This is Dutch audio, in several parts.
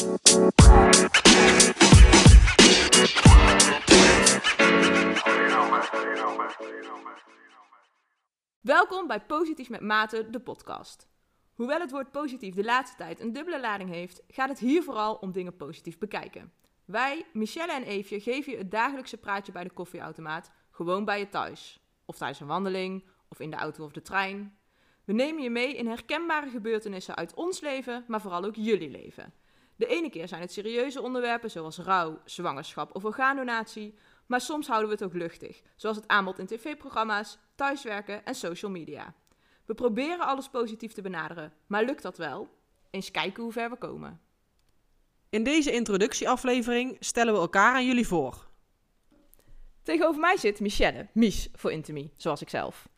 Welkom bij Positief met Maten, de podcast. Hoewel het woord positief de laatste tijd een dubbele lading heeft, gaat het hier vooral om dingen positief bekijken. Wij, Michelle en Eefje, geven je het dagelijkse praatje bij de koffieautomaat, gewoon bij je thuis. Of tijdens een wandeling, of in de auto of de trein. We nemen je mee in herkenbare gebeurtenissen uit ons leven, maar vooral ook jullie leven. De ene keer zijn het serieuze onderwerpen zoals rouw, zwangerschap of orgaandonatie, maar soms houden we het ook luchtig, zoals het aanbod in tv-programma's, thuiswerken en social media. We proberen alles positief te benaderen, maar lukt dat wel? Eens kijken hoe ver we komen. In deze introductieaflevering stellen we elkaar aan jullie voor. Tegenover mij zit Michelle, Mies voor Intimie, zoals ik zelf.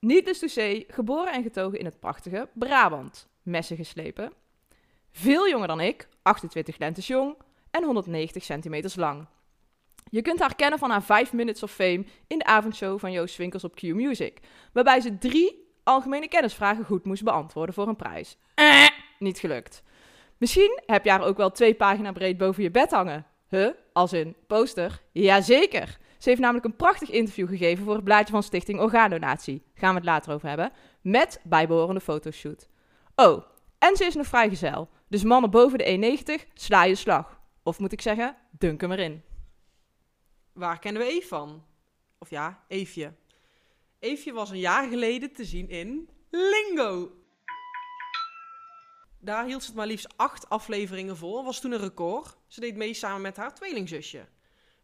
To say, geboren en getogen in het prachtige Brabant. Messen geslepen. Veel jonger dan ik, 28 lentes jong en 190 centimeters lang. Je kunt haar kennen van haar 5 Minutes of Fame in de avondshow van Joost Winkels op Q Music. Waarbij ze drie algemene kennisvragen goed moest beantwoorden voor een prijs. Eh, niet gelukt. Misschien heb je haar ook wel twee pagina breed boven je bed hangen. Huh? Als in poster? Jazeker. Ze heeft namelijk een prachtig interview gegeven voor het blaadje van Stichting Orgaandonatie. Gaan we het later over hebben. Met bijbehorende fotoshoot. Oh, en ze is nog vrijgezel. Dus mannen boven de 1,90 sla je slag. Of moet ik zeggen, dunk hem erin. Waar kennen we Eve van? Of ja, Eefje. Eefje was een jaar geleden te zien in Lingo. Daar hield ze het maar liefst acht afleveringen vol. Was toen een record. Ze deed mee samen met haar tweelingzusje.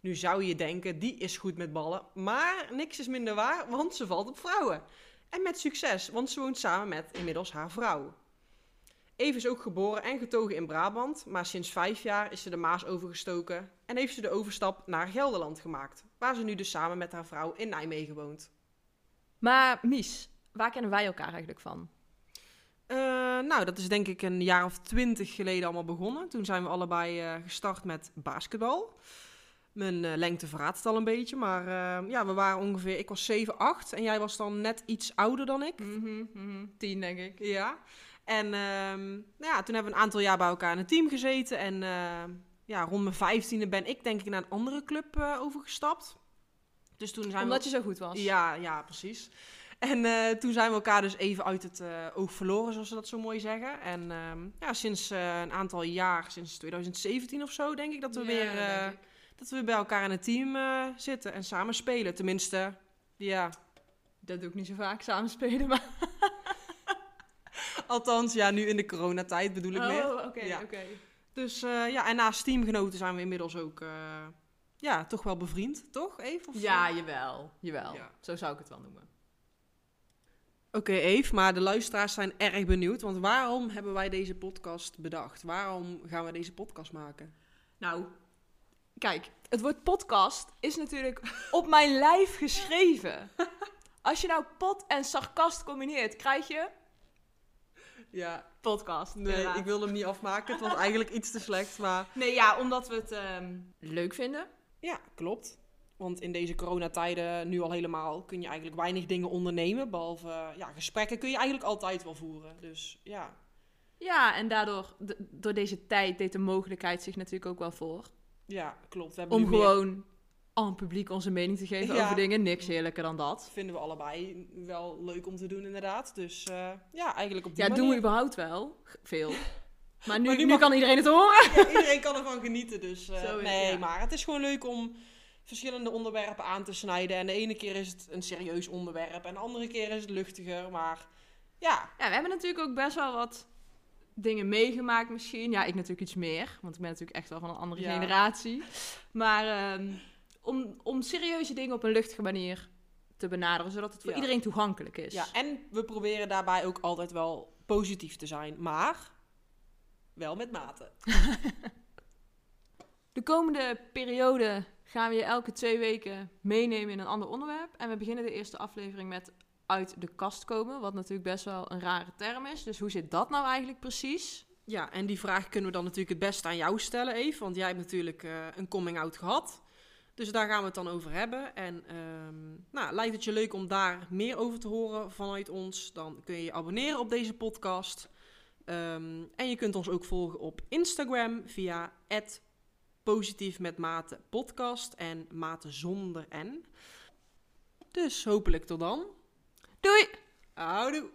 Nu zou je denken, die is goed met ballen. Maar niks is minder waar, want ze valt op vrouwen. En met succes, want ze woont samen met inmiddels haar vrouw. Eve is ook geboren en getogen in Brabant, maar sinds vijf jaar is ze de Maas overgestoken en heeft ze de overstap naar Gelderland gemaakt, waar ze nu dus samen met haar vrouw in Nijmegen woont. Maar Mies, waar kennen wij elkaar eigenlijk van? Uh, nou, dat is denk ik een jaar of twintig geleden allemaal begonnen. Toen zijn we allebei uh, gestart met basketbal. Mijn uh, lengte verraadt het al een beetje, maar ja, we waren ongeveer, ik was 7, 8 en jij was dan net iets ouder dan ik. Mm -hmm, mm -hmm. Tien, denk ik. Ja. En um, nou ja, toen hebben we een aantal jaar bij elkaar in een team gezeten. En uh, ja, rond mijn vijftiende ben ik denk ik naar een andere club uh, overgestapt. Dus toen zijn Omdat we... je zo goed was? Ja, ja precies. En uh, toen zijn we elkaar dus even uit het oog verloren, zoals ze dat zo mooi zeggen. En um, ja, sinds een aantal jaar, sinds 2017 of zo, denk ik dat we, ja, weer, dat we bij elkaar in een team zitten en samen spelen. Tenminste, ja. Dat doe ik niet zo vaak, samen spelen, maar... Althans, ja, nu in de coronatijd bedoel ik oh, meer. Oh, oké, ja. oké. Dus uh, ja, en naast teamgenoten zijn we inmiddels ook, uh, ja, toch wel bevriend, toch, Eve? Of ja, jawel, jawel. Ja. Zo zou ik het wel noemen. Oké, okay, Eve, maar de luisteraars zijn erg benieuwd, want waarom hebben wij deze podcast bedacht? Waarom gaan we deze podcast maken? Nou, kijk, het woord podcast is natuurlijk op mijn lijf geschreven. Als je nou pot en sarcast combineert, krijg je ja. podcast. Nee, ik wil hem niet afmaken. Het was eigenlijk iets te slecht, maar... Nee, ja, omdat we het um, leuk vinden. Ja, klopt. Want in deze coronatijden, nu al helemaal, kun je eigenlijk weinig dingen ondernemen. Behalve, ja, gesprekken kun je eigenlijk altijd wel voeren. Dus, ja. Ja, en daardoor, door deze tijd, deed de mogelijkheid zich natuurlijk ook wel voor. Ja, klopt. We hebben Om gewoon aan het publiek onze mening te geven ja. over dingen. Niks heerlijker dan dat. Vinden we allebei wel leuk om te doen, inderdaad. Dus uh, ja, eigenlijk op die ja, manier. doen we überhaupt wel. Veel. Maar nu, maar nu, nu mag... kan iedereen het horen. Ja, iedereen kan ervan genieten. Dus uh, nee, ja. maar het is gewoon leuk om verschillende onderwerpen aan te snijden. En de ene keer is het een serieus onderwerp. En de andere keer is het luchtiger. Maar ja. Ja, we hebben natuurlijk ook best wel wat dingen meegemaakt misschien. Ja, ik natuurlijk iets meer. Want ik ben natuurlijk echt wel van een andere generatie. Maar... Um, om, om serieuze dingen op een luchtige manier te benaderen, zodat het voor Ja. iedereen toegankelijk is. ja, en we proberen daarbij ook altijd wel positief te zijn. Maar wel met mate. De komende periode gaan we je elke twee weken meenemen in een ander onderwerp. En we beginnen de eerste aflevering met uit de kast komen, wat natuurlijk best wel een rare term is. Dus hoe zit dat nou eigenlijk precies? Ja, en die vraag kunnen we dan natuurlijk het beste aan jou stellen, Eve. Want jij hebt natuurlijk eh, een coming-out gehad. Dus daar gaan we het dan over hebben. En ehm, nou, lijkt het je leuk om daar meer over te horen vanuit ons? Dan kun je je abonneren op deze podcast. Ehm, en je kunt ons ook volgen op Instagram via positief met mate podcast en mate zonder en. Dus hopelijk tot dan. Doei! Houdoe!